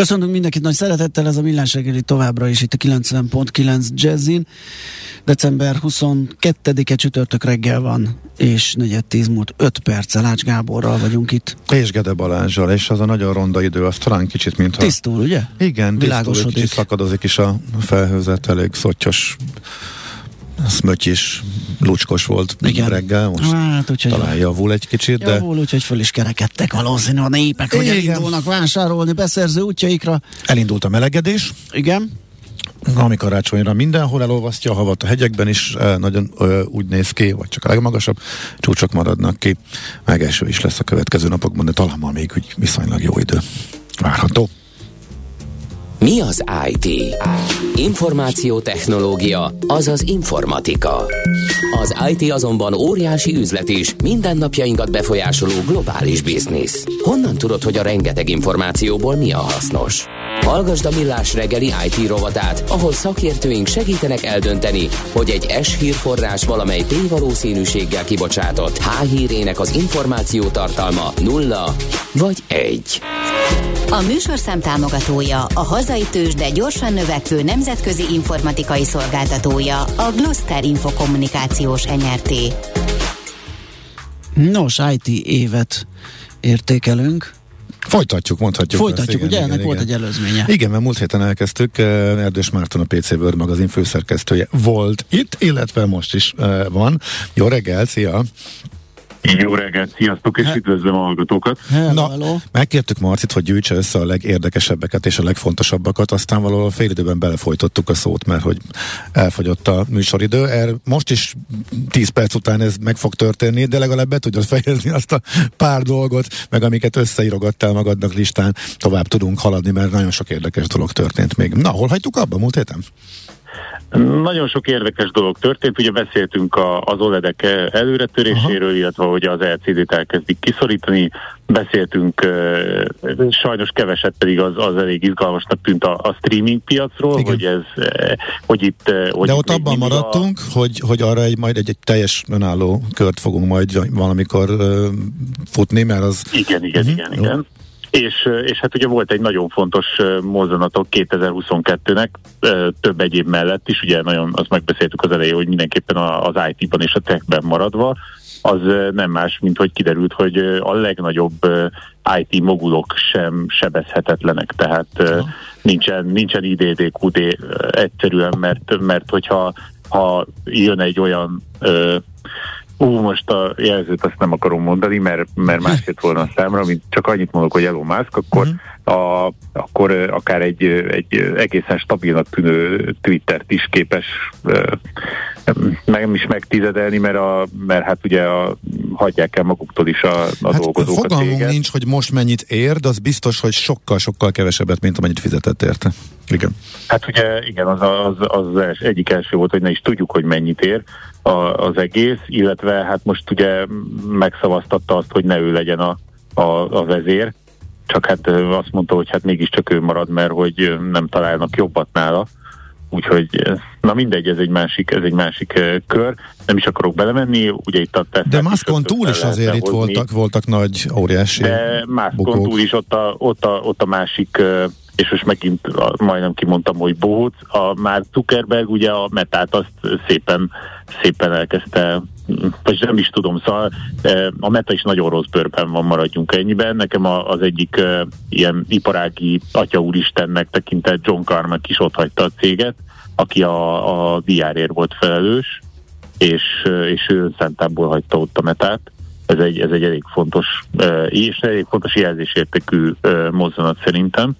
Köszönünk mindenkit nagy szeretettel, ez a Millás reggeli továbbra is itt a 90.9 Jazzin. December 22-e csütörtök reggel van, és negyed tíz múlt 5 perccel Ács Gáborral vagyunk itt. És Gede Balázsral, és az a nagyon ronda idő, az talán kicsit, mint ha... Tisztul, ugye? Igen, tisztul, kicsit szakadozik is a felhőzet, elég szottyos is lucskos volt Igen. reggel, most hát, úgyhogy talán javul egy kicsit, de... Javul, úgyhogy föl is kerekedtek valószínűleg a népek, hogy elindulnak vásárolni beszerző útjaikra. Elindult a melegedés. Igen ami karácsonyra mindenhol elolvasztja a havat a hegyekben is, e, nagyon ö, úgy néz ki, vagy csak a legmagasabb csúcsok maradnak ki. Megeső is lesz a következő napokban, de talán ma még úgy viszonylag jó idő várható. Mi az IT? Információtechnológia, azaz informatika. Az IT azonban óriási üzlet is, mindennapjainkat befolyásoló globális biznisz. Honnan tudod, hogy a rengeteg információból mi a hasznos? Hallgasd a Millás reggeli IT rovatát, ahol szakértőink segítenek eldönteni, hogy egy S hírforrás valamely P valószínűséggel kibocsátott H hírének az információ tartalma nulla vagy egy. A műsorszám támogatója, a hazai tős, de gyorsan növekvő nemzetközi informatikai szolgáltatója, a Gloster Infokommunikációs NRT. Nos, IT évet értékelünk. Folytatjuk, mondhatjuk. Folytatjuk, azt, ugye? Igen, Ennek igen. volt egy előzménye. Igen, mert múlt héten elkezdtük. Eh, Erdős Márton, a PC World magazin főszerkesztője volt itt, illetve most is eh, van. Jó reggel, szia! Jó reggelt, sziasztok, és üdvözlöm a hallgatókat. Hello, Na, hello. megkértük Marcit, hogy gyűjtse össze a legérdekesebbeket és a legfontosabbakat, aztán valahol fél időben belefolytottuk a szót, mert hogy elfogyott a műsoridő. Er, most is 10 perc után ez meg fog történni, de legalább be tudod fejezni azt a pár dolgot, meg amiket összeírogattál magadnak listán, tovább tudunk haladni, mert nagyon sok érdekes dolog történt még. Na, hol hagytuk abba múlt héten? Nagyon sok érdekes dolog történt, ugye beszéltünk a, az OLED-ek előretöréséről, Aha. illetve hogy az LCD-t elkezdik kiszorítani, beszéltünk sajnos keveset, pedig az, az elég izgalmasnak tűnt a, a streaming piacról, Igen. hogy ez, hogy itt... Hogy De ott abban maradtunk, a... hogy, hogy arra egy, majd egy, egy teljes önálló kört fogunk majd valamikor uh, futni, mert az... Igen, igen, uh-huh. igen, igen. És, és hát ugye volt egy nagyon fontos mozzanatok 2022-nek, több egyéb mellett is, ugye nagyon azt megbeszéltük az elején, hogy mindenképpen az IT-ban és a techben maradva, az nem más, mint hogy kiderült, hogy a legnagyobb IT mogulok sem sebezhetetlenek, tehát uh-huh. nincsen, nincsen IDDQD egyszerűen, mert, mert hogyha ha jön egy olyan Ú, most a jelzőt azt nem akarom mondani, mert, mert más jött volna a számra, mint csak annyit mondok, hogy Elon Musk, akkor, uh-huh. a, akkor akár egy, egy egészen stabilnak tűnő Twittert is képes nem is megtizedelni, mert, a, mert hát ugye a, hagyják el maguktól is a, a hát dolgozókat. Fogalmunk nincs, hogy most mennyit ér, de az biztos, hogy sokkal-sokkal kevesebbet, mint amennyit fizetett érte. Igen. Hát ugye igen, az, az, az, egyik első volt, hogy ne is tudjuk, hogy mennyit ér a, az egész, illetve hát most ugye megszavaztatta azt, hogy ne ő legyen a, a, a vezér, csak hát azt mondta, hogy hát mégiscsak ő marad, mert hogy nem találnak jobbat nála. Úgyhogy, na mindegy, ez egy másik, ez egy másik uh, kör. Nem is akarok belemenni, ugye itt a De Maszkon túl is azért itt voltak, voltak nagy, óriási De Maszkon túl is ott a, ott a, ott a másik uh, és most megint a, majdnem kimondtam, hogy bohóc, a már Zuckerberg ugye a metát azt szépen, szépen elkezdte, vagy nem is tudom, szóval e, a meta is nagyon rossz bőrben van, maradjunk ennyiben. Nekem az egyik e, ilyen iparági atya úristennek tekintett John Carmack is ott hagyta a céget, aki a, a VR-ért volt felelős, és, és ő önszentából hagyta ott a metát. Ez egy, ez egy elég fontos, e, és elég fontos jelzésértékű mozzanat szerintem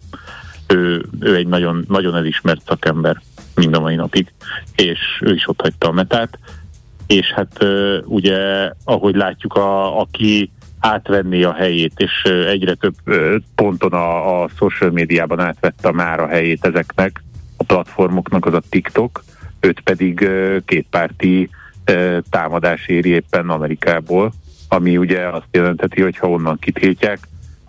ő, ő egy nagyon, nagyon elismert szakember. mind a mai napig, és ő is ott hagyta a metát, és hát ugye, ahogy látjuk, a, aki átvenni a helyét, és egyre több ponton a, a social médiában átvette már a helyét ezeknek a platformoknak, az a TikTok, őt pedig kétpárti támadás éri éppen Amerikából, ami ugye azt jelenteti, hogy ha onnan kitiltják,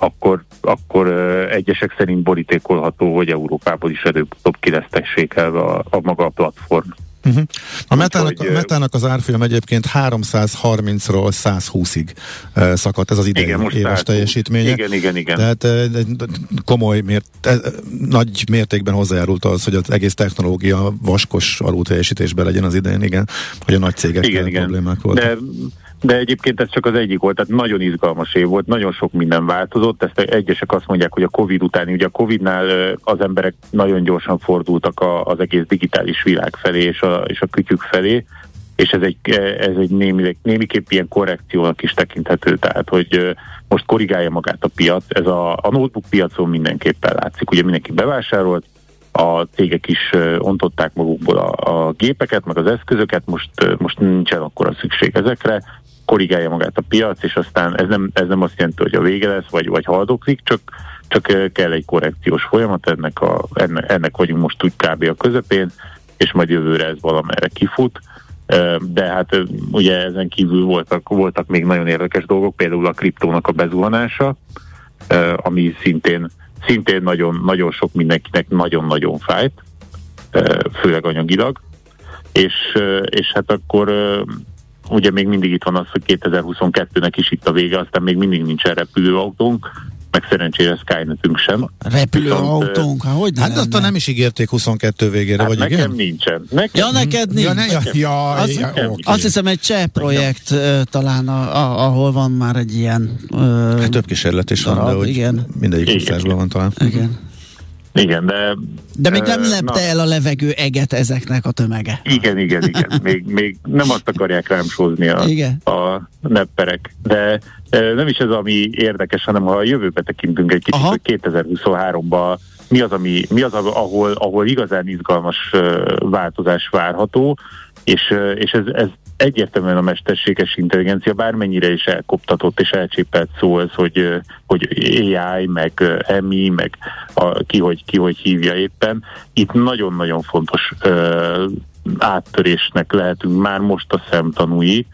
akkor, akkor egyesek szerint borítékolható, hogy Európából is előbb-utóbb kilesztessék el a, a maga a platform. Uh-huh. A metának, hogy, a metának az árfolyam egyébként 330-ról 120-ig uh, szakadt, ez az idei igen, éves teljesítménye. Igen, igen, igen. Tehát uh, komoly, mért, uh, nagy mértékben hozzájárult az, hogy az egész technológia vaskos alulteljesítésben legyen az idején, igen, hogy a nagy cégek igen, igen. problémák voltak. De de egyébként ez csak az egyik volt, tehát nagyon izgalmas év volt, nagyon sok minden változott, ezt egyesek azt mondják, hogy a Covid utáni, ugye a Covidnál az emberek nagyon gyorsan fordultak a, az egész digitális világ felé és a, és a kütyük felé, és ez egy, ez egy némi, némiképp ilyen korrekciónak is tekinthető, tehát hogy most korrigálja magát a piac, ez a, a notebook piacon mindenképpen látszik, ugye mindenki bevásárolt, a cégek is ontották magukból a, a gépeket, meg az eszközöket, most, most nincsen akkor a szükség ezekre, korrigálja magát a piac, és aztán ez nem, ez nem azt jelenti, hogy a vége lesz, vagy, vagy haldoklik, csak, csak kell egy korrekciós folyamat, ennek, a, ennek, ennek vagyunk most úgy kb. a közepén, és majd jövőre ez valamerre kifut. De hát ugye ezen kívül voltak, voltak még nagyon érdekes dolgok, például a kriptónak a bezuhanása, ami szintén, szintén nagyon, nagyon sok mindenkinek nagyon-nagyon fájt, főleg anyagilag, és, és hát akkor ugye még mindig itt van az, hogy 2022-nek is itt a vége, aztán még mindig nincsen repülőautónk, meg szerencsére Skynetünk sem. Repülőautónk, hát hogy Hát azt nem is ígérték 22 végére, hát vagy nekem igen? nincsen. Nekem ja, neked nincs. Ja, ne, ja, ja, az, ja, ja, azt hiszem egy cseh projekt nekem. talán, a, a, ahol van már egy ilyen uh, hát több kísérlet is darab, van, de hogy igen. mindegyik országban van talán. Igen. Igen, de... De még nem lepte na, el a levegő eget ezeknek a tömege. Igen, igen, igen. Még, még nem azt akarják rám sózni a, igen. a nepperek. De nem is ez, ami érdekes, hanem ha a jövőbe tekintünk egy kicsit, Aha. hogy 2023-ban mi az, ami, mi az ahol, ahol igazán izgalmas változás várható, és, és ez, ez egyértelműen a mesterséges intelligencia bármennyire is elkoptatott és elcsépelt szó ez, hogy, hogy AI, meg EMI, meg a, ki, hogy, ki hogy hívja éppen. Itt nagyon-nagyon fontos uh, áttörésnek lehetünk már most a szemtanúi,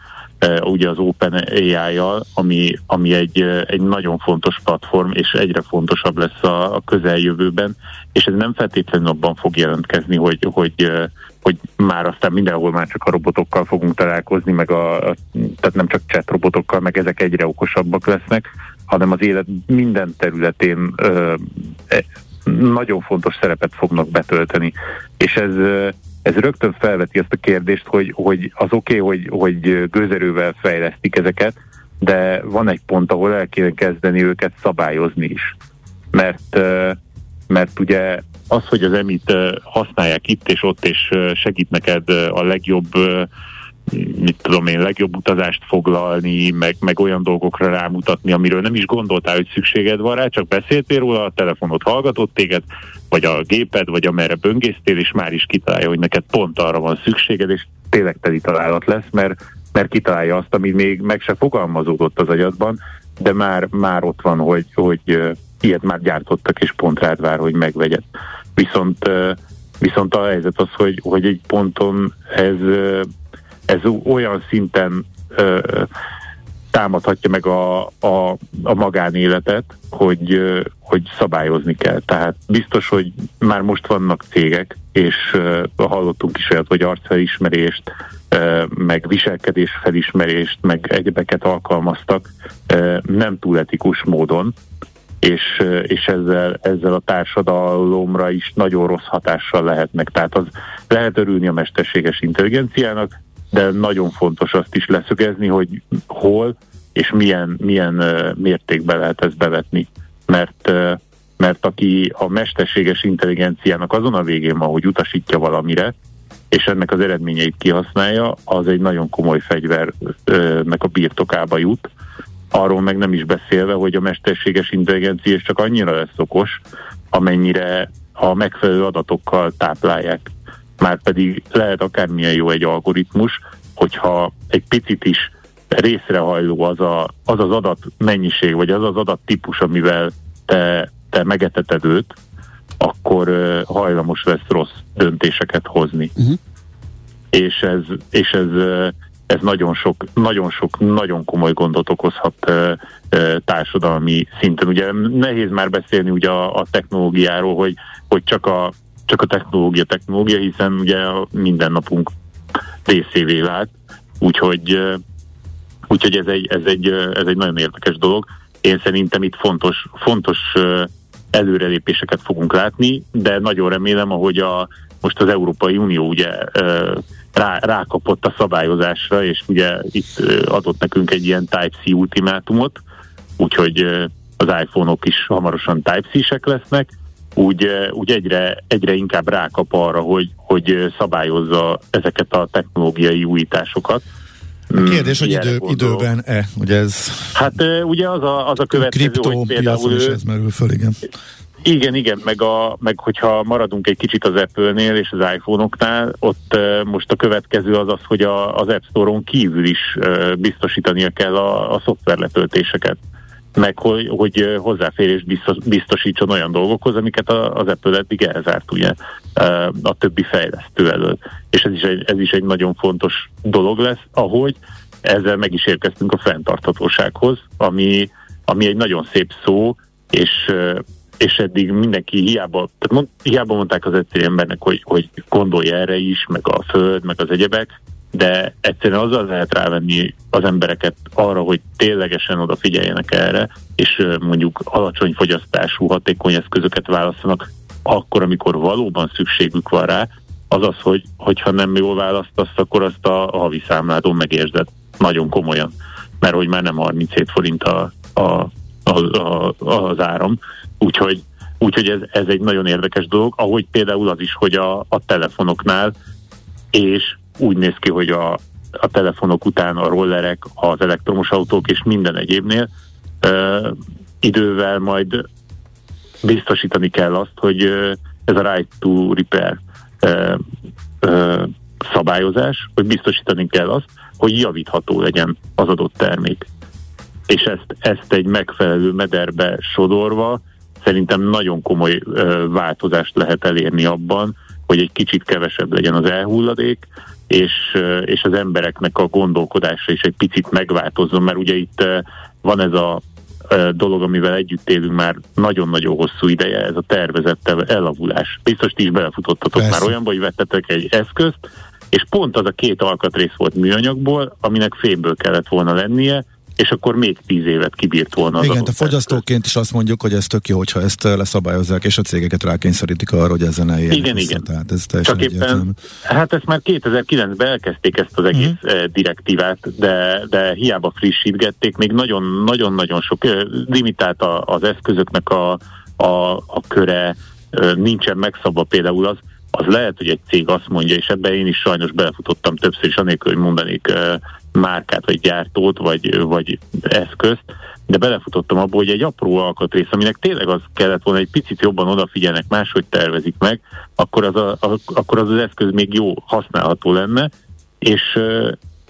ugye az Open AI-jal, ami, ami egy, egy nagyon fontos platform, és egyre fontosabb lesz a, a közeljövőben, és ez nem feltétlenül abban fog jelentkezni, hogy, hogy hogy már aztán mindenhol már csak a robotokkal fogunk találkozni, meg a, a tehát nem csak chat robotokkal, meg ezek egyre okosabbak lesznek, hanem az élet minden területén ö, e, nagyon fontos szerepet fognak betölteni. És ez, ez rögtön felveti azt a kérdést, hogy, hogy az oké, okay, hogy, hogy gőzerővel fejlesztik ezeket, de van egy pont, ahol el kéne kezdeni őket szabályozni is. Mert, mert ugye az, hogy az emit használják itt és ott, és segít neked a legjobb mit tudom én, legjobb utazást foglalni, meg, meg olyan dolgokra rámutatni, amiről nem is gondoltál, hogy szükséged van rá, csak beszéltél róla, a telefonot hallgatott téged, vagy a géped, vagy amerre böngésztél, és már is kitalálja, hogy neked pont arra van szükséged, és tényleg teli találat lesz, mert, mert kitalálja azt, ami még meg se fogalmazódott az agyadban, de már, már ott van, hogy, hogy ilyet már gyártottak, és pont rád vár, hogy megvegyed. Viszont, viszont a helyzet az, hogy, hogy egy ponton ez, ez olyan szinten támadhatja meg a, a, a magánéletet, hogy, hogy szabályozni kell. Tehát biztos, hogy már most vannak cégek, és hallottunk is olyat, hogy arcfelismerést, meg viselkedés felismerést, meg egyebeket alkalmaztak nem túl etikus módon, és, és ezzel, ezzel a társadalomra is nagyon rossz hatással lehetnek. Tehát az lehet örülni a mesterséges intelligenciának, de nagyon fontos azt is leszögezni, hogy hol és milyen, milyen mértékben lehet ezt bevetni. Mert, mert aki a mesterséges intelligenciának azon a végén van, hogy utasítja valamire, és ennek az eredményeit kihasználja, az egy nagyon komoly fegyvernek a birtokába jut, arról meg nem is beszélve, hogy a mesterséges intelligencia csak annyira lesz okos, amennyire a megfelelő adatokkal táplálják. már pedig lehet akármilyen jó egy algoritmus, hogyha egy picit is részrehajló az, a, az az adat mennyiség, vagy az az adat típus, amivel te, te megeteted őt, akkor uh, hajlamos lesz rossz döntéseket hozni. Uh-huh. És ez, és ez, uh, ez nagyon sok, nagyon sok, nagyon komoly gondot okozhat társadalmi szinten. Ugye nehéz már beszélni ugye a, a technológiáról, hogy, hogy csak a csak a technológia technológia, hiszen ugye minden napunk részévé vált, úgyhogy, úgyhogy ez, egy, ez, egy, ez egy nagyon érdekes dolog. Én szerintem itt fontos, fontos előrelépéseket fogunk látni, de nagyon remélem, ahogy a, most az Európai Unió ugye rá, rákapott a szabályozásra, és ugye itt adott nekünk egy ilyen Type-C ultimátumot, úgyhogy az iPhone-ok is hamarosan Type-C-sek lesznek, úgy, úgy egyre, egyre inkább rákap arra, hogy, hogy szabályozza ezeket a technológiai újításokat. A kérdés, hogy idő, időben-e, ugye ez... Hát ugye az a, az a következő, hogy például... is ez merül föl, igen. Igen, igen, meg, a, meg hogyha maradunk egy kicsit az Apple-nél és az iPhone-oknál, ott uh, most a következő az az, hogy a, az App Store-on kívül is uh, biztosítania kell a, a szoftverletöltéseket meg hogy, hogy hozzáférés biztosítson olyan dolgokhoz, amiket az Apple eddig elzárt ugye a többi fejlesztő elől. És ez is, egy, ez is egy nagyon fontos dolog lesz, ahogy ezzel meg is érkeztünk a fenntarthatósághoz, ami, ami egy nagyon szép szó, és és eddig mindenki hiába, tehát mond, hiába mondták az egyszerű embernek, hogy, hogy gondolj erre is, meg a föld, meg az egyebek, de egyszerűen azzal lehet rávenni az embereket arra, hogy ténylegesen odafigyeljenek erre, és mondjuk alacsony fogyasztású, hatékony eszközöket választanak akkor, amikor valóban szükségük van rá, az az, hogy hogyha nem jól választasz, akkor azt a, havi számládon megérzed nagyon komolyan, mert hogy már nem 37 forint a, a, a, a, az áram, úgyhogy Úgyhogy ez, ez egy nagyon érdekes dolog, ahogy például az is, hogy a, a telefonoknál és úgy néz ki, hogy a, a telefonok után a rollerek, az elektromos autók és minden egyébnél ö, idővel majd biztosítani kell azt, hogy ö, ez a right to repair ö, ö, szabályozás, hogy biztosítani kell azt, hogy javítható legyen az adott termék. És ezt, ezt egy megfelelő mederbe sodorva szerintem nagyon komoly változást lehet elérni abban, hogy egy kicsit kevesebb legyen az elhulladék, és, és az embereknek a gondolkodása is egy picit megváltozzon, mert ugye itt van ez a dolog, amivel együtt élünk már nagyon-nagyon hosszú ideje, ez a tervezett elavulás. Biztos ti is belefutottatok Persze. már olyanba, hogy vettetek egy eszközt, és pont az a két alkatrész volt műanyagból, aminek fémből kellett volna lennie, és akkor még tíz évet kibírt volna. Az Igen, a fogyasztóként is azt mondjuk, hogy ez tök jó, hogyha ezt leszabályozzák, és a cégeket rákényszerítik arra, hogy ezen eljönnek Igen, vissza. igen. Tehát ez Csak éppen, hát ezt már 2009-ben elkezdték ezt az egész uh-huh. direktívát, de, de hiába frissítgették, még nagyon-nagyon sok limitált az eszközöknek a, a, a köre, nincsen megszabva például az, az lehet, hogy egy cég azt mondja, és ebben én is sajnos belefutottam többször is, anélkül, hogy mondanék márkát, vagy gyártót, vagy, vagy eszközt, de belefutottam abba, hogy egy apró alkatrész, aminek tényleg az kellett volna, egy picit jobban odafigyelnek, máshogy tervezik meg, akkor az, a, a, akkor az az eszköz még jó, használható lenne, és,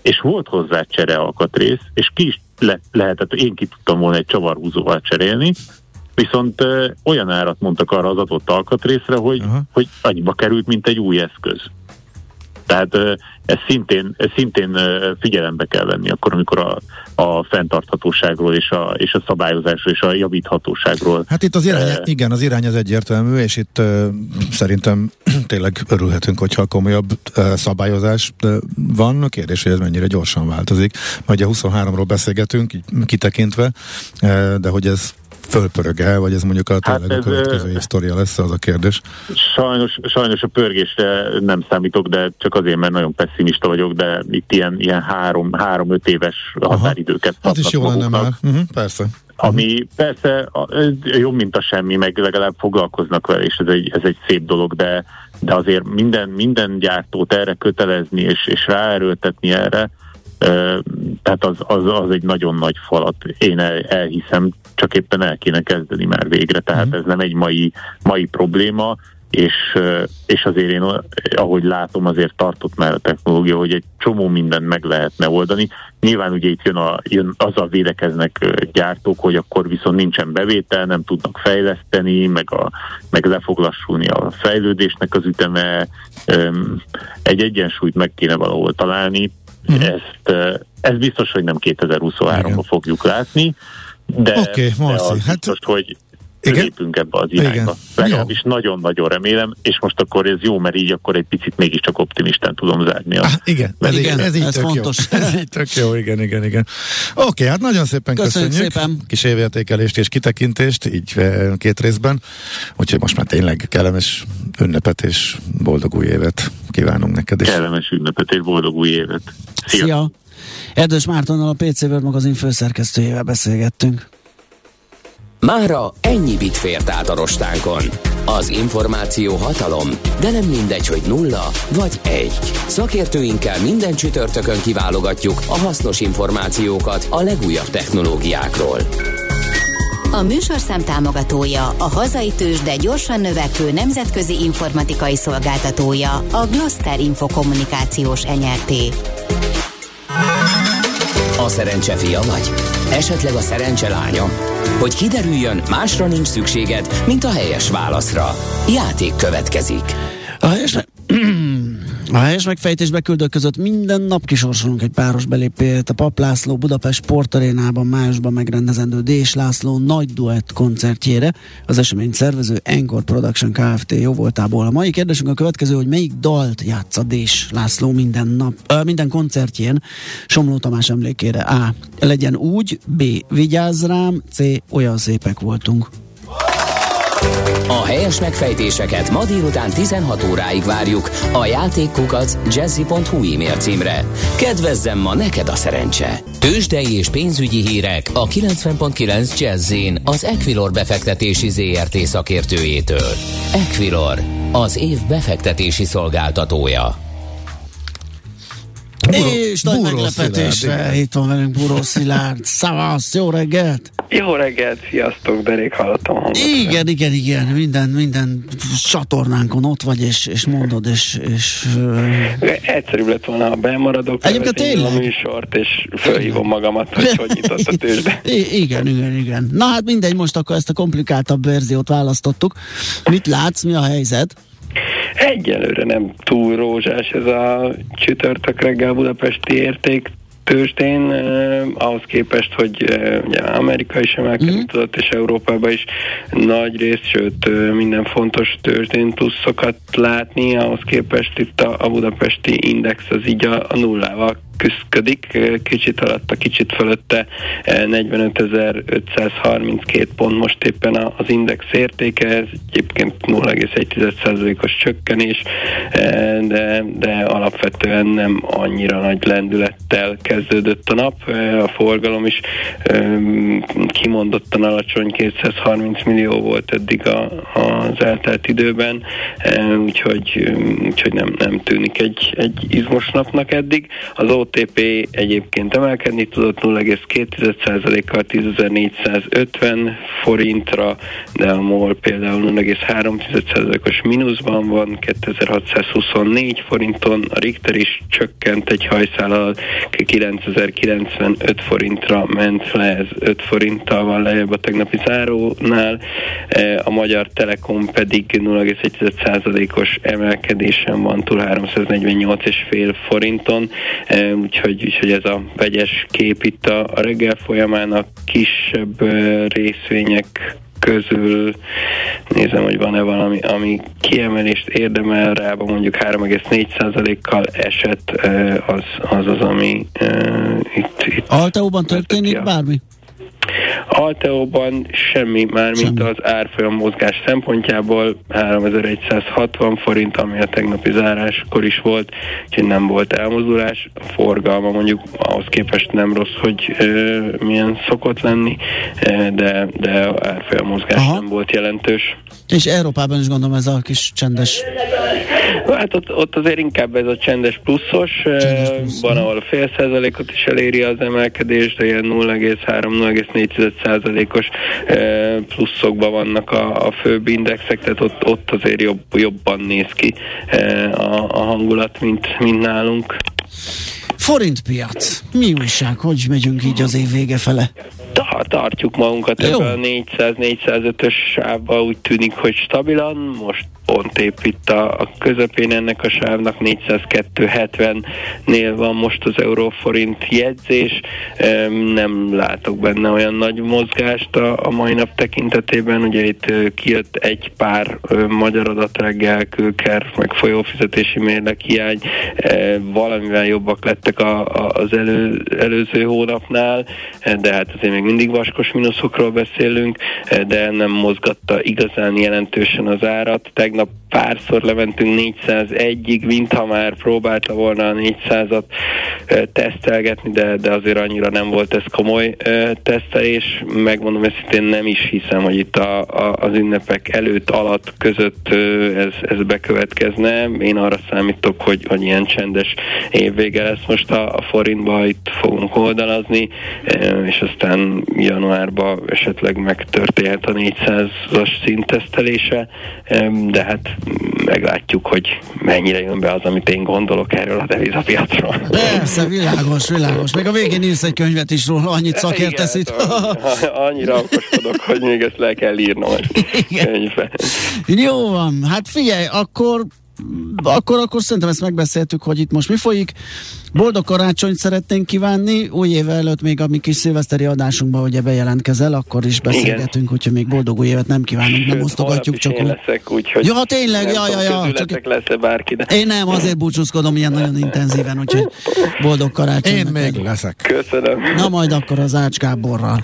és volt hozzá csere alkatrész, és ki is le, lehetett, én ki tudtam volna egy csavarhúzóval cserélni, viszont olyan árat mondtak arra az adott alkatrészre, hogy, uh-huh. hogy annyiba került, mint egy új eszköz. Tehát ez szintén, ez szintén figyelembe kell venni akkor, amikor a, a fenntarthatóságról és a, és a szabályozásról és a javíthatóságról. Hát itt az irány, uh, igen, az irány az egyértelmű, és itt uh, szerintem tényleg örülhetünk, hogyha komolyabb uh, szabályozás van. A kérdés, hogy ez mennyire gyorsan változik. Majd a 23-ról beszélgetünk, így kitekintve, uh, de hogy ez fölpörög el, vagy ez mondjuk a hát tényleg ez, a következő historia lesz, az a kérdés? Sajnos, sajnos a pörgésre nem számítok, de csak azért, mert nagyon pessimista vagyok, de itt ilyen, ilyen három, három-öt éves határidőket Hát is jó lenne már, uh-huh, persze. Ami uh-huh. persze jobb, mint a semmi, meg legalább foglalkoznak vele, és ez egy, ez egy szép dolog, de, de azért minden, minden gyártót erre kötelezni, és, és ráerőltetni erre, tehát az, az, az egy nagyon nagy falat. Én el, elhiszem, csak éppen el kéne kezdeni már végre. Tehát mm. ez nem egy mai, mai probléma. és, és azért én, ahogy látom, azért tartott már a technológia, hogy egy csomó mindent meg lehetne oldani. Nyilván ugye itt jön, a, jön azzal védekeznek gyártók, hogy akkor viszont nincsen bevétel, nem tudnak fejleszteni, meg, a, meg le fog lassulni a fejlődésnek az üteme. Egy egyensúlyt meg kéne valahol találni. Uh-huh. Ezt, ez biztos, hogy nem 2023-ban fogjuk látni, de, okay, de az hát... biztos, hogy? Lépünk ebbe az irányba. Igen. Legalábbis nagyon-nagyon remélem, és most akkor ez jó, mert így akkor egy picit mégiscsak optimistán tudom zárni. A ah, igen, ez, igen, ez, így ez fontos. Jó. ez így tök jó, igen, igen, igen. Oké, okay, hát nagyon szépen köszönjük. köszönjük. Szépen. Kis évértékelést és kitekintést, így eh, két részben. Úgyhogy most már tényleg kellemes ünnepet és boldog új évet kívánunk neked is. Kellemes ünnepet és boldog új évet. Szia! Szia. Erdős Mártonnal a PC World magazin főszerkesztőjével beszélgettünk. Mára ennyi bit fért át a rostánkon. Az információ hatalom, de nem mindegy, hogy nulla vagy egy. Szakértőinkkel minden csütörtökön kiválogatjuk a hasznos információkat a legújabb technológiákról. A műsorszám támogatója, a hazai tős, de gyorsan növekvő nemzetközi informatikai szolgáltatója, a Gloster Infokommunikációs enyerté. A szerencse fia vagy? Esetleg a szerencse lánya? Hogy kiderüljön, másra nincs szükséged, mint a helyes válaszra. Játék következik. A helyes, a helyes megfejtésbe küldők között minden nap kisorsolunk egy páros belépőt a Pap László Budapest Sportarénában májusban megrendezendő Dés László nagy duett koncertjére. Az esemény szervező Encore Production Kft. jó voltából. A mai kérdésünk a következő, hogy melyik dalt játsza Dés László minden nap, ö, minden koncertjén Somló Tamás emlékére. A. Legyen úgy, B. Vigyázz rám, C. Olyan szépek voltunk. A helyes megfejtéseket ma délután 16 óráig várjuk a játékkukac jazzy.hu e-mail címre. Kedvezzem ma neked a szerencse! Tőzsdei és pénzügyi hírek a 90.9 Jazzin az Equilor befektetési ZRT szakértőjétől. Equilor, az év befektetési szolgáltatója. És nagy meglepetésre itt van velünk Buró Szilárd. Szavasz, jó reggelt! Jó reggelt, sziasztok, derék hallottam hangot. Igen, igen, igen, minden, minden csatornánkon ott vagy, és, és mondod, és... és. Egyszerűbb lett volna, ha bemaradok, a műsort, és felhívom magamat, hogy hogy nyitott a tőzsde. I- igen, igen, igen. Na hát mindegy, most akkor ezt a komplikáltabb verziót választottuk. Mit látsz, mi a helyzet? Egyelőre nem túl rózsás ez a csütörtök reggel budapesti érték tőzsdén, ahhoz képest, hogy ugye Amerika is emelkedni mm. és Európában is nagy részt, sőt minden fontos tőzsdén pluszokat látni, ahhoz képest itt a, a budapesti index az így a, a nullával küzdködik, kicsit alatta, kicsit fölötte 45.532 pont most éppen az index értéke, ez egyébként 0,1%-os csökkenés, de, de alapvetően nem annyira nagy lendülettel kezdődött a nap, a forgalom is kimondottan alacsony, 230 millió volt eddig a, az eltelt időben, úgyhogy, úgyhogy nem, nem tűnik egy, egy izmos napnak eddig. Az OTP egyébként emelkedni tudott 0,2%-kal 10.450 forintra, de a MOL például 0,3%-os mínuszban van, 2624 forinton, a Richter is csökkent egy hajszállal, 9095 forintra ment le, ez 5 forinttal van lejjebb a tegnapi zárónál, e, a Magyar Telekom pedig 0,1%-os emelkedésen van túl 348,5 forinton, e, úgyhogy, úgyhogy ez a vegyes kép itt a, reggel folyamán a kisebb részvények közül nézem, hogy van-e valami, ami kiemelést érdemel rá, mondjuk 3,4%-kal esett, az az, az ami itt, itt... Alteóban történik bármi? Alteóban semmi, már mint az árfolyam mozgás szempontjából 3160 forint, ami a tegnapi záráskor is volt, úgyhogy nem volt elmozdulás. A forgalma mondjuk ahhoz képest nem rossz, hogy e, milyen szokott lenni, de, de árfolyam mozgás Aha. nem volt jelentős. És Európában is gondolom ez a kis csendes Hát ott, ott azért inkább ez a csendes pluszos, csendes plusz, van, ahol fél százalékot is eléri az emelkedés, de ilyen 0,3-0,4 százalékos pluszokban vannak a, a főbb indexek, tehát ott, ott azért jobb, jobban néz ki a, a hangulat, mint, mint nálunk. Forintpiac. Mi újság? Hogy megyünk így az év vége fele? tartjuk magunkat ebben a 400-405-ös sávba, úgy tűnik, hogy stabilan, most pont épp itt a, a közepén ennek a sávnak 402-70-nél van most az euróforint jegyzés, nem látok benne olyan nagy mozgást a, a mai nap tekintetében, ugye itt kijött egy pár magyar adat reggel, kőker, meg folyófizetési mérlek hiány, valamivel jobbak lettek a, a, az elő, előző hónapnál, de hát azért még mindig vaskos mínuszokról beszélünk, de nem mozgatta igazán jelentősen az árat. Tegnap párszor lementünk 401-ig, mintha már próbálta volna a 400-at tesztelgetni, de, de azért annyira nem volt ez komoly tesztelés. Megmondom őszintén nem is hiszem, hogy itt a, a, az ünnepek előtt, alatt, között ez, ez bekövetkezne. Én arra számítok, hogy, hogy ilyen csendes évvége lesz most a, a forintba, itt fogunk oldalazni, és aztán januárban esetleg megtörténhet a 400-as szintesztelése, de hát meglátjuk, hogy mennyire jön be az, amit én gondolok erről a devizapiacról. Persze, világos, világos. Még a végén írsz egy könyvet is róla, annyit szakértesz itt. Annyira okoskodok, hogy még ezt le kell írnom könyvbe. Jó van, hát figyelj, akkor akkor, akkor szerintem ezt megbeszéltük, hogy itt most mi folyik. Boldog karácsonyt szeretnénk kívánni, új év előtt még a mi kis szilveszteri adásunkban, ugye bejelentkezel, akkor is beszélgetünk, úgyhogy még boldog új évet nem kívánunk, nem osztogatjuk csak. Én leszek, úgyhogy ja, tényleg, ja, ja, ja. Csak... lesz-e bárki, de... Én nem, azért búcsúzkodom ilyen nagyon intenzíven, úgyhogy boldog karácsony. Én még leszek. Köszönöm. Na majd akkor az Ács Gáborral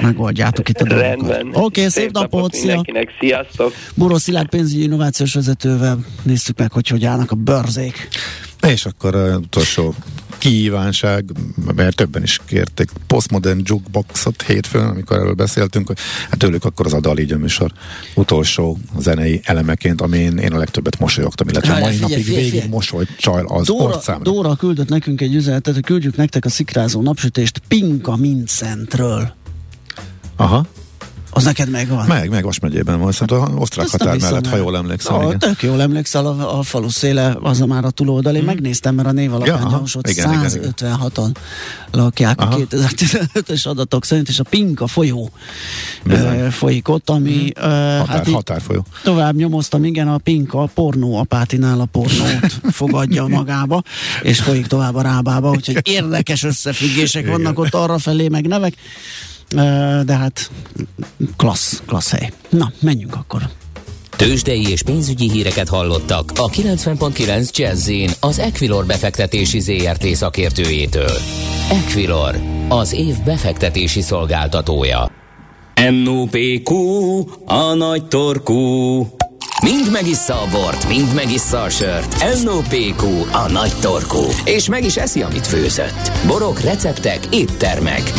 megoldjátok itt a dolgokat. Oké, okay, szép, szép napot, napot szia. Sziasztok. Buró Szilárd pénzügyi innovációs vezetővel néztük meg, hogy hogy állnak a bőrzék. És akkor utolsó kívánság, mert többen is kérték Postmodern Jukeboxot hétfőn, amikor erről beszéltünk, hogy hát tőlük akkor az a Dali műsor utolsó zenei elemeként, amin én a legtöbbet mosolyogtam, illetve Há, mai figyelj, napig figyelj, végig mosoly csajl az Dóra, orcámra. Dóra küldött nekünk egy üzenetet, hogy küldjük nektek a szikrázó napsütést Pinka Mincentről. Aha. Az neked megvan? Meg, meg Vas megyében van, szóval az osztrák határ mellett, ha jól emlékszem. Ah, tök jól emlékszel, a, a falu széle az a már a túloldal. Én hmm. megnéztem, mert a név alapján ja, gyansott 156-an lakják aha. a 2015-ös adatok szerint, és a Pinka folyó uh, folyik ott, ami... Hmm. Határ, hát határfolyó. Tovább nyomoztam, igen, a Pinka a pornó apátinál a pornót fogadja magába, és folyik tovább a rábába, úgyhogy érdekes összefüggések vannak ott arra felé, meg nevek de hát klassz, klassz hely. Na, menjünk akkor. Tőzsdei és pénzügyi híreket hallottak a 90.9 jazz az Equilor befektetési ZRT szakértőjétől. Equilor, az év befektetési szolgáltatója. NOPQ, a nagy torkú. Mind megissza a bort, mind megissza a sört. NOPQ, a nagy torkú. És meg is eszi, amit főzött. Borok, receptek, éttermek.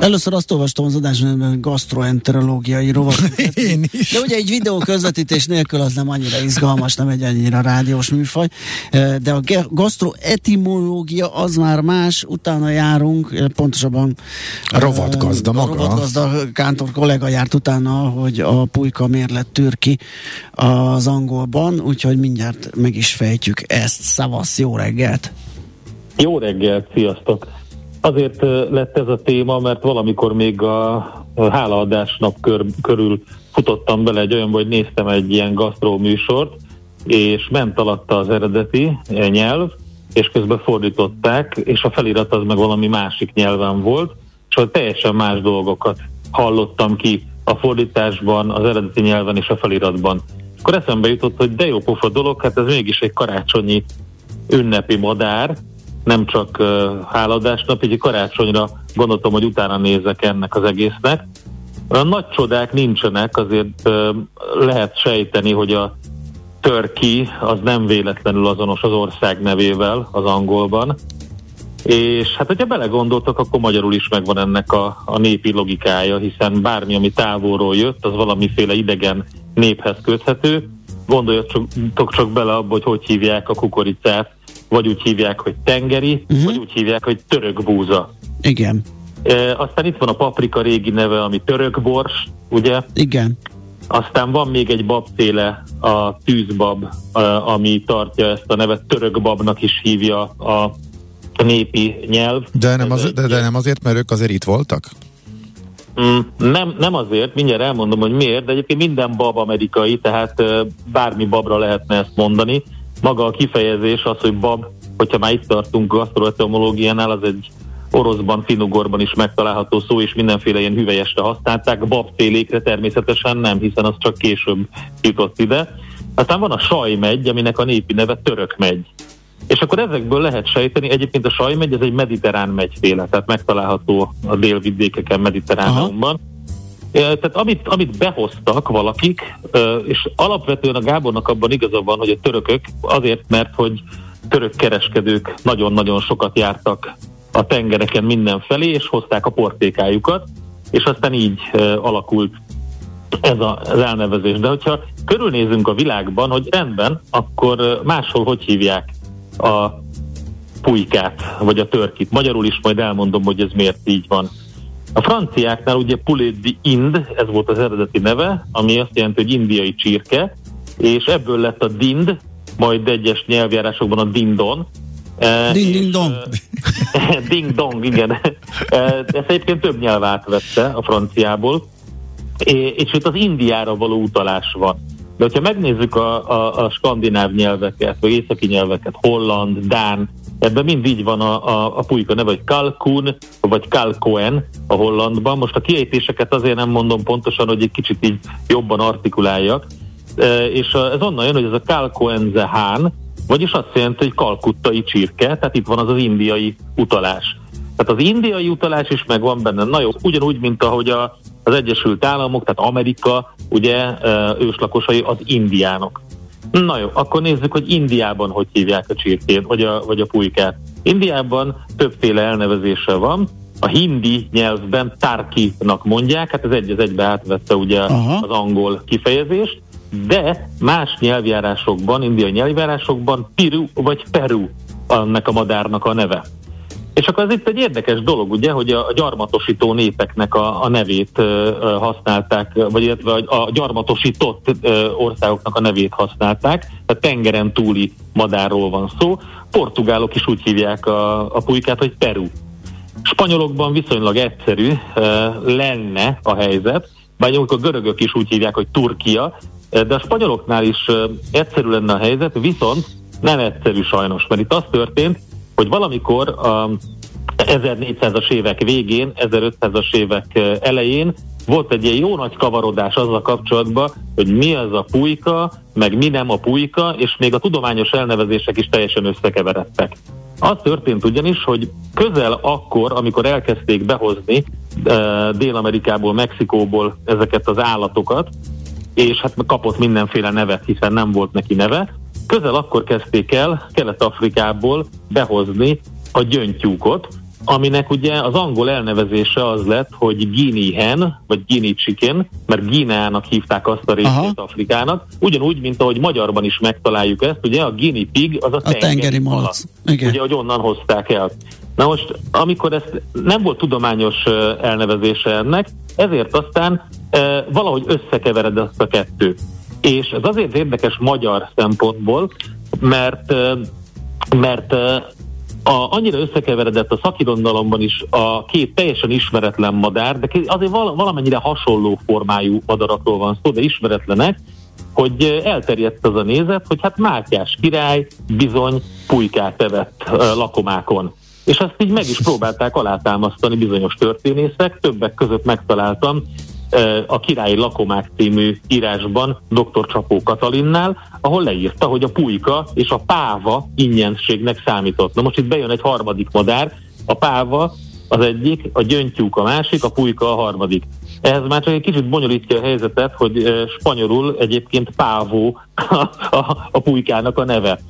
Először azt olvastam az adásban, gastroenterológiai rovat. Én is. De ugye egy videó közvetítés nélkül az nem annyira izgalmas, nem egy annyira rádiós műfaj. De a gastroetimológia az már más, utána járunk, pontosabban a rovatgazda maga. A rovatgazda Kántor kollega járt utána, hogy a pulyka mérlet tűr ki az angolban, úgyhogy mindjárt meg is fejtjük ezt. Szavasz, jó reggelt! Jó reggelt, sziasztok! Azért lett ez a téma, mert valamikor még a hálaadásnap kör, körül futottam bele egy olyan, hogy néztem egy ilyen gasztró műsort, és ment alatta az eredeti nyelv, és közben fordították, és a felirat az meg valami másik nyelven volt, és teljesen más dolgokat hallottam ki a fordításban, az eredeti nyelven és a feliratban. Akkor eszembe jutott, hogy de jó pofa dolog, hát ez mégis egy karácsonyi ünnepi madár, nem csak uh, háladásnap, így karácsonyra gondoltam, hogy utána nézek ennek az egésznek. Olyan nagy csodák nincsenek, azért uh, lehet sejteni, hogy a Turkey az nem véletlenül azonos az ország nevével az angolban. És hát, hogyha belegondoltak, akkor magyarul is megvan ennek a, a népi logikája, hiszen bármi, ami távolról jött, az valamiféle idegen néphez köthető, gondoljatok csak bele abba, hogy hogy hívják a kukoricát, vagy úgy hívják, hogy tengeri, uh-huh. vagy úgy hívják, hogy török búza. Igen. E, aztán itt van a paprika régi neve, ami török bors, ugye? Igen. Aztán van még egy babféle, a tűzbab, ami tartja ezt a nevet, török babnak is hívja a népi nyelv. De nem, az, de, de nem azért, mert ők azért itt voltak? Mm, nem, nem azért, mindjárt elmondom, hogy miért, de egyébként minden bab amerikai, tehát bármi babra lehetne ezt mondani. Maga a kifejezés az, hogy bab, hogyha már itt tartunk gasztroetomológiánál, az egy oroszban, finugorban is megtalálható szó, és mindenféle ilyen hüvelyesre használták, babfélékre természetesen nem, hiszen az csak később jutott ide. Aztán van a sajmegy, aminek a népi neve török megy. És akkor ezekből lehet sejteni, egyébként a sajmegy, ez egy mediterrán megyféle, tehát megtalálható a délvidékeken, mediterráneumban. Tehát amit, amit behoztak valakik, és alapvetően a Gábornak abban igaza van, hogy a törökök azért, mert hogy török kereskedők nagyon-nagyon sokat jártak a tengereken mindenfelé, és hozták a portékájukat, és aztán így alakult ez a, az elnevezés. De hogyha körülnézünk a világban, hogy rendben, akkor máshol hogy hívják a pulykát, vagy a törkit. Magyarul is majd elmondom, hogy ez miért így van. A franciáknál ugye poulet ind, ez volt az eredeti neve, ami azt jelenti, hogy indiai csirke, és ebből lett a dind, majd egyes nyelvjárásokban a dindon. E, ding ding dong. E, ding dong, igen. E, ezt egyébként több nyelv átvette a franciából, és itt az Indiára való utalás van. De hogyha megnézzük a, a, a skandináv nyelveket, vagy északi nyelveket, holland, dán, ebben mind így van a, a, a pulyka neve, hogy kalkun, vagy kalkoen a hollandban. Most a kiejtéseket azért nem mondom pontosan, hogy egy kicsit így jobban artikuláljak. E, és ez onnan jön, hogy ez a kalkoenze hán, vagyis azt jelenti, hogy kalkuttai csirke, tehát itt van az az indiai utalás. Tehát az indiai utalás is megvan benne. Na jó, ugyanúgy, mint ahogy a, az Egyesült Államok, tehát Amerika, ugye őslakosai az indiánok. Na jó, akkor nézzük, hogy Indiában hogy hívják a csirkét, vagy a, vagy a pulykát. Indiában többféle elnevezése van, a hindi nyelvben tárkinak mondják, hát ez egy az egybe átvette ugye Aha. az angol kifejezést, de más nyelvjárásokban, indiai nyelvjárásokban Piru vagy Peru annak a madárnak a neve. És akkor ez itt egy érdekes dolog, ugye, hogy a gyarmatosító népeknek a, a nevét ö, használták, vagy illetve a gyarmatosított ö, országoknak a nevét használták, tehát tengeren túli madárról van szó. Portugálok is úgy hívják a, a pulykát, hogy Peru. Spanyolokban viszonylag egyszerű ö, lenne a helyzet, bár a görögök is úgy hívják, hogy Turkia, de a spanyoloknál is egyszerű lenne a helyzet, viszont nem egyszerű sajnos, mert itt az történt, hogy valamikor a 1400-as évek végén, 1500-as évek elején volt egy ilyen jó nagy kavarodás azzal kapcsolatban, hogy mi az a pulyka, meg mi nem a pulyka, és még a tudományos elnevezések is teljesen összekeveredtek. Az történt ugyanis, hogy közel akkor, amikor elkezdték behozni Dél-Amerikából, Mexikóból ezeket az állatokat, és hát kapott mindenféle nevet, hiszen nem volt neki neve, Közel akkor kezdték el Kelet-Afrikából behozni a gyöngytyúkot, aminek ugye az angol elnevezése az lett, hogy Guinea hen, vagy Guinea chicken, mert Guineának hívták azt a részét Afrikának, ugyanúgy, mint ahogy magyarban is megtaláljuk ezt, ugye a Guinea pig az a, a tengeri, tengeri malac. Ugye, hogy onnan hozták el. Na most, amikor ezt nem volt tudományos elnevezése ennek, ezért aztán e, valahogy összekeveredett a kettő. És ez azért érdekes magyar szempontból, mert, mert a, annyira összekeveredett a szakirodalomban is a két teljesen ismeretlen madár, de azért val, valamennyire hasonló formájú madarakról van szó, de ismeretlenek, hogy elterjedt az a nézet, hogy hát Mátyás király bizony pulykát evett lakomákon. És ezt így meg is próbálták alátámasztani bizonyos történészek, többek között megtaláltam a Királyi Lakomák című írásban dr. Csapó Katalinnál, ahol leírta, hogy a pulyka és a páva ingyenségnek számított. Na most itt bejön egy harmadik madár, a páva az egyik, a gyöngytyúk a másik, a pulyka a harmadik. Ehhez már csak egy kicsit bonyolítja a helyzetet, hogy spanyolul egyébként pávó a, a, a pulykának a neve.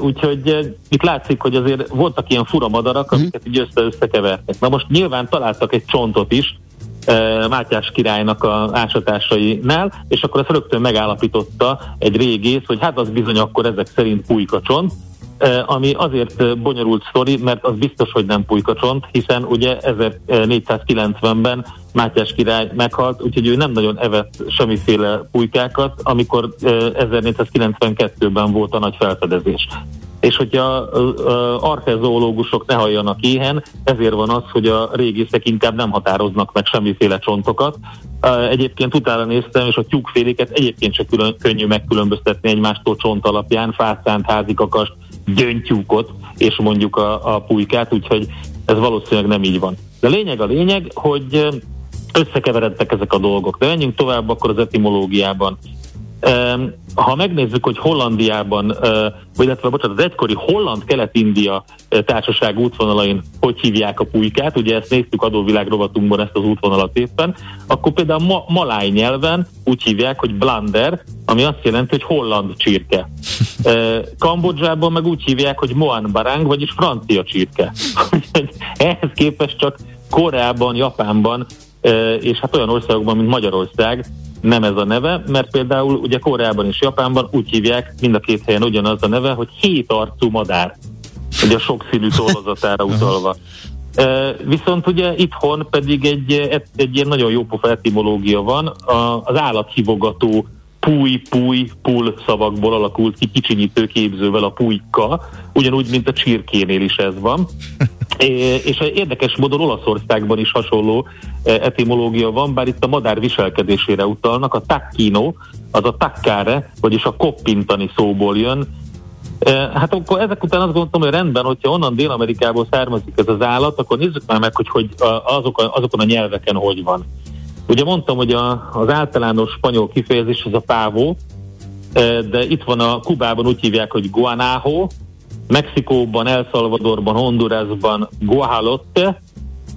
Úgyhogy itt látszik, hogy azért voltak ilyen fura madarak, amiket így össze-összekevertek. Na most nyilván találtak egy csontot is, Mátyás királynak a ásatásainál, és akkor ezt rögtön megállapította egy régész, hogy hát az bizony akkor ezek szerint pulykacsont, ami azért bonyolult sztori, mert az biztos, hogy nem pulykacsont, hiszen ugye 1490-ben Mátyás király meghalt, úgyhogy ő nem nagyon evett semmiféle pulykákat, amikor 1492-ben volt a nagy felfedezés. És hogyha archezoológusok ne halljanak éhen, ezért van az, hogy a régészek inkább nem határoznak meg semmiféle csontokat. Egyébként utána néztem, és a tyúkféléket egyébként se külön, könnyű megkülönböztetni egymástól csont alapján, fászánt, házikakast, gyöngytyúkot, és mondjuk a, a pulykát, úgyhogy ez valószínűleg nem így van. De lényeg a lényeg, hogy összekeveredtek ezek a dolgok. De menjünk tovább akkor az etimológiában. Ha megnézzük, hogy Hollandiában, vagy illetve bocsánat, az egykori Holland-Kelet-India társaság útvonalain hogy hívják a pulykát, ugye ezt néztük adóvilág rovatunkban ezt az útvonalat éppen, akkor például ma- maláj nyelven úgy hívják, hogy blander, ami azt jelenti, hogy holland csirke. Kambodzsában meg úgy hívják, hogy moan barang, vagyis francia csirke. Ehhez képest csak Koreában, Japánban és hát olyan országokban, mint Magyarország nem ez a neve, mert például ugye Koreában és Japánban úgy hívják mind a két helyen ugyanaz a neve, hogy hét arcú madár, ugye a sokszínű tollazatára utalva. viszont ugye itthon pedig egy, egy ilyen nagyon jó pofa etimológia van, az állathívogató púj, púj, pul szavakból alakult ki kicsinyítő képzővel a pulyka, ugyanúgy, mint a csirkénél is ez van. és érdekes módon Olaszországban is hasonló etimológia van, bár itt a madár viselkedésére utalnak. A takkino, az a takkare, vagyis a koppintani szóból jön, Hát akkor ezek után azt gondoltam, hogy rendben, hogyha onnan Dél-Amerikából származik ez az állat, akkor nézzük már meg, hogy, hogy azok azokon a nyelveken hogy van. Ugye mondtam, hogy a, az általános spanyol kifejezés az a pávó, de itt van a Kubában úgy hívják, hogy guanajo, Mexikóban, El Salvadorban, Hondurasban Guajalotte,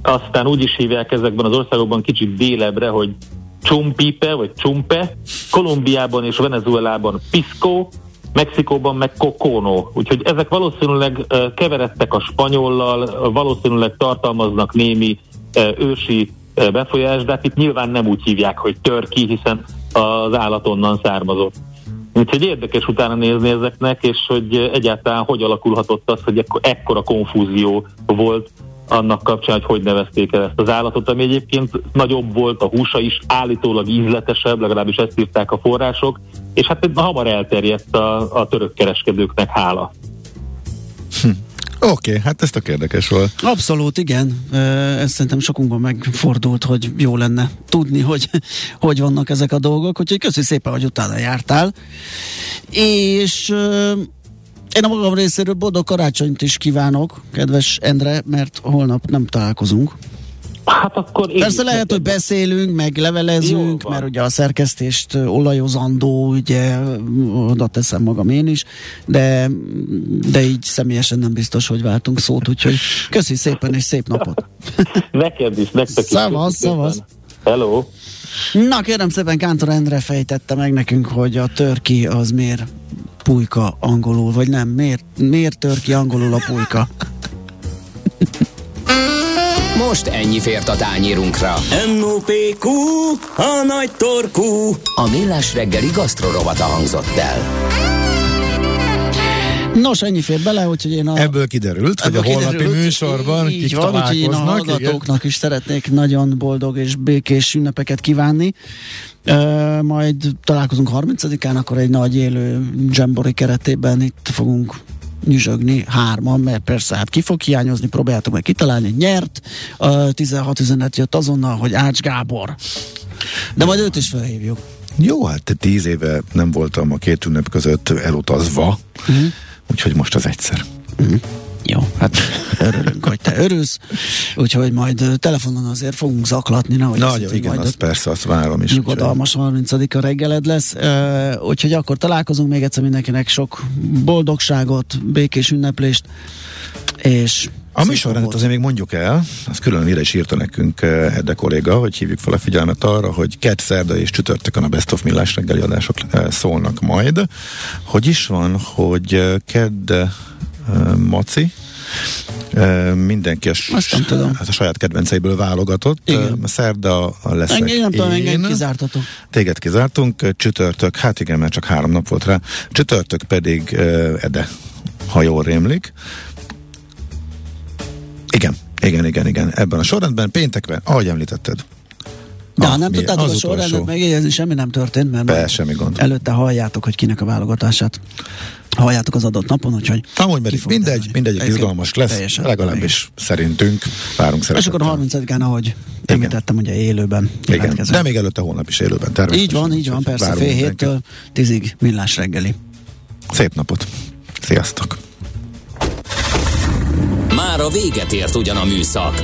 aztán úgy is hívják ezekben az országokban kicsit délebre, hogy Csumpipe, vagy Csumpe, Kolumbiában és Venezuelában Pisco, Mexikóban meg Cocono. Úgyhogy ezek valószínűleg keveredtek a spanyollal, valószínűleg tartalmaznak némi ősi befolyást, de hát itt nyilván nem úgy hívják, hogy törki, hiszen az állat onnan származott. Úgyhogy érdekes utána nézni ezeknek, és hogy egyáltalán hogy alakulhatott az, hogy ekkora konfúzió volt annak kapcsán, hogy hogy nevezték el ezt az állatot, ami egyébként nagyobb volt, a húsa is állítólag ízletesebb, legalábbis ezt írták a források, és hát hamar elterjedt a, a török kereskedőknek hála. Hm. Oké, okay, hát ez tök érdekes volt. Abszolút, igen. Ez szerintem sokunkban megfordult, hogy jó lenne tudni, hogy hogy vannak ezek a dolgok, úgyhogy köszi szépen, hogy utána jártál. És én a magam részéről boldog karácsonyt is kívánok, kedves Endre, mert holnap nem találkozunk. Hát akkor én Persze lehet, hogy beszélünk, meg levelezünk, mert ugye a szerkesztést olajozandó, ugye oda teszem magam én is, de, de így személyesen nem biztos, hogy váltunk szót, úgyhogy köszi szépen és szép napot. Neked is, nektek is. Szavasz, szavasz. Hello. Na kérem szépen Kántor Endre fejtette meg nekünk, hogy a törki az miért pulyka angolul, vagy nem, miért, miért törki angolul a pulyka? Most ennyi fért a tányérunkra. M.O.P.Q. A nagy torkú. A millás reggeli gasztrorovata hangzott el. Nos, ennyi fér bele, úgyhogy én a... Ebből kiderült, ebből hogy a holnapi kiderült, műsorban így kik van, úgyhogy én a hallgatóknak igen? is szeretnék nagyon boldog és békés ünnepeket kívánni. Uh, majd találkozunk 30-án, akkor egy nagy élő Jambori keretében itt fogunk nyüzsögni hárman, mert persze hát ki fog hiányozni, próbáljátok meg kitalálni, nyert, uh, 16 üzenet jött azonnal, hogy Ács Gábor. De majd őt is felhívjuk. Jó, hát tíz éve nem voltam a két ünnep között elutazva, uh-huh. úgyhogy most az egyszer. Uh-huh. Jó, hát örülünk, hogy te örülsz, úgyhogy majd telefonon azért fogunk zaklatni, nehogy Na, azt, igen, majd azt persze, azt várom is. Nyugodalmas 30 a reggeled lesz, uh, úgyhogy akkor találkozunk még egyszer mindenkinek sok boldogságot, békés ünneplést, és a műsorrendet azért még mondjuk el, az külön ide is írta nekünk Edde kolléga, hogy hívjuk fel a figyelmet arra, hogy kett, szerda és csütörtökön a Best of Millás reggeli adások szólnak majd. Hogy is van, hogy kedd Maci, mindenki a, Azt nem tudom. hát a saját kedvenceiből válogatott. Igen. Szerda a leszek Engem nem tudom, engem én. kizártatok. Téged kizártunk, csütörtök, hát igen, mert csak három nap volt rá, csütörtök pedig Ede, ha jól rémlik. Igen, igen, igen, igen. Ebben a sorrendben, péntekben, ahogy említetted. De Ah, ha nem mi- tudtátok az a sorrendet megjegyezni, semmi nem történt, mert Be, semmi gond. előtte halljátok, hogy kinek a válogatását halljátok az adott napon, úgyhogy Amúgy pedig mindegy, derülni. mindegy, Egyébként izgalmas lesz, teljesen. legalábbis szerintünk. Várunk És szeretettel. akkor 30-án, ahogy említettem, ugye élőben Igen, de még előtte hónap is élőben természetesen. Így van, így van, persze, várunk fél héttől tízig millás reggeli. Szép napot! Sziasztok! Már a véget ért ugyan a műszak,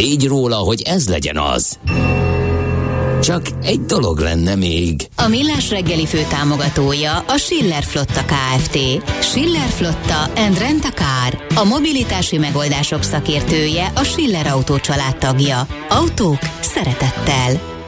tégy róla, hogy ez legyen az. Csak egy dolog lenne még. A Millás reggeli fő támogatója a Schiller Flotta KFT. Schiller Flotta and Rent a Car. A mobilitási megoldások szakértője a Schiller Autó család tagja. Autók szeretettel.